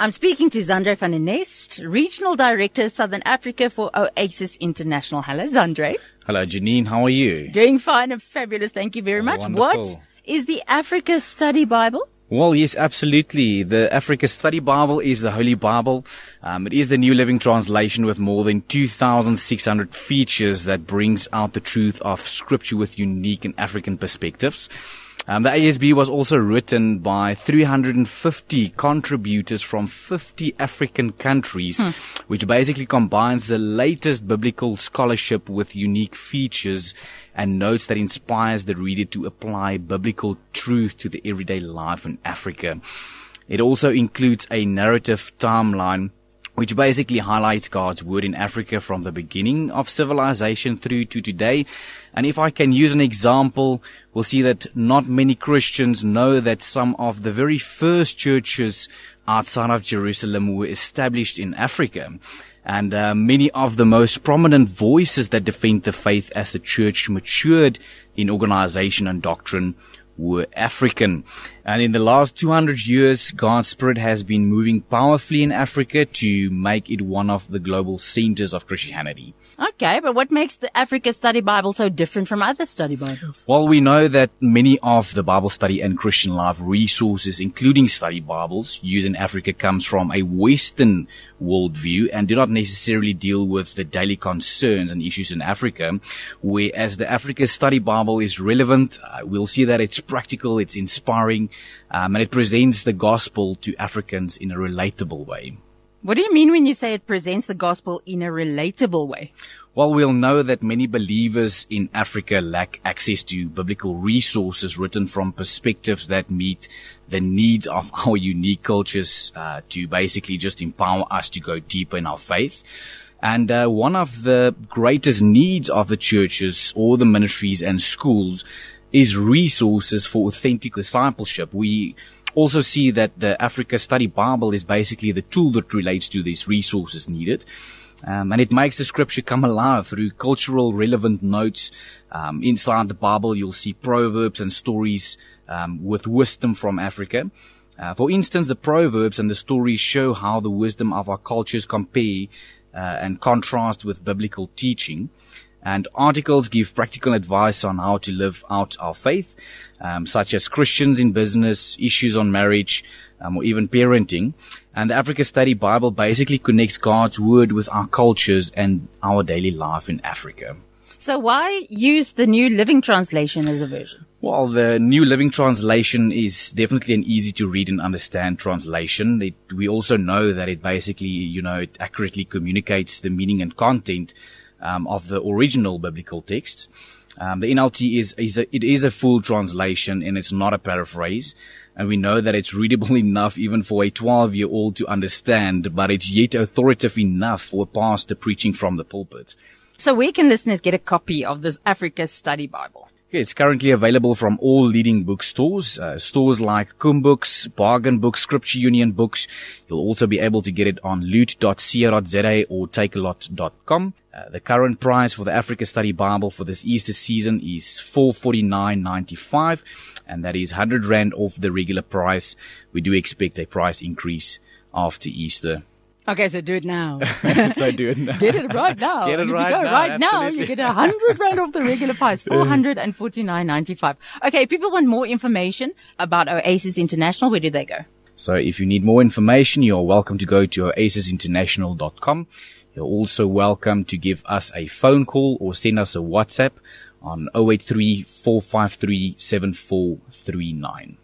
I'm speaking to Zandré van der Nest, Regional Director, Southern Africa for Oasis International. Hello, Zandré. Hello, Janine. How are you? Doing fine and fabulous. Thank you very much. wonderful. What is the Africa Study Bible? Well, yes, absolutely. The Africa Study Bible is the Holy Bible. Um, it is the New Living Translation with more than 2,600 features that brings out the truth of Scripture with unique and African perspectives. Um, the ASB was also written by 350 contributors from 50 African countries, which basically combines the latest biblical scholarship with unique features and notes that inspires the reader to apply biblical truth to the everyday life in Africa. It also includes a narrative timeline which basically highlights God's word in Africa from the beginning of civilization through to today. And if I can use an example, we'll see that not many Christians know that some of the very first churches outside of Jerusalem were established in Africa. And uh, many of the most prominent voices that defend the faith as the church matured in organization and doctrine were African. And in the last 200 years, God's Spirit has been moving powerfully in Africa to make it one of the global centers of Christianity. Okay, but what makes the Africa Study Bible so different from other study Bibles? Well, we know that many of the Bible study and Christian life resources, including study Bibles, used in Africa comes from a Western worldview and do not necessarily deal with the daily concerns and issues in Africa. Whereas the Africa Study Bible is relevant, uh, we'll see that it's practical, it's inspiring, um, and it presents the gospel to Africans in a relatable way. What do you mean when you say it presents the gospel in a relatable way? Well, we'll know that many believers in Africa lack access to biblical resources written from perspectives that meet the needs of our unique cultures uh, to basically just empower us to go deeper in our faith. And uh, one of the greatest needs of the churches or the ministries and schools is resources for authentic discipleship. We also see that the Africa Study Bible is basically the tool that relates to these resources needed. Um, and it makes the scripture come alive through cultural relevant notes. Um, inside the Bible, you'll see proverbs and stories um, with wisdom from Africa. Uh, for instance, the proverbs and the stories show how the wisdom of our cultures compare uh, and contrast with biblical teaching. And articles give practical advice on how to live out our faith, um, such as Christians in business, issues on marriage, um, or even parenting. And the Africa Study Bible basically connects God's Word with our cultures and our daily life in Africa. So why use the New Living Translation as a version? Well, the New Living Translation is definitely an easy to read and understand translation. It, we also know that it basically, you know, it accurately communicates the meaning and content um, of the original biblical text. Um, the NLT is, is a, it is a full translation and it's not a paraphrase. And we know that it's readable enough even for a 12 year old to understand, but it's yet authoritative enough for a pastor preaching from the pulpit. So where can listeners get a copy of this Africa Study Bible? Okay, It's currently available from all leading bookstores, uh, stores like CUM Books, Bargain Books, Scripture Union Books. You'll also be able to get it on loot.co.za or takealot.com. Uh, the current price for the Africa Study Bible for this Easter season is 449.95 and that is 100 rand off the regular price. We do expect a price increase after Easter. Okay, so do it now. so do it now. Get it right now. Get it And if right you go now, right now, you get a hundred rand off the regular price, four hundred and forty nine ninety five. Okay, if people want more information about Oasis International, where do they go? So if you need more information, you're welcome to go to oasisinternational.com. You're also welcome to give us a phone call or send us a WhatsApp on 083 453 7439.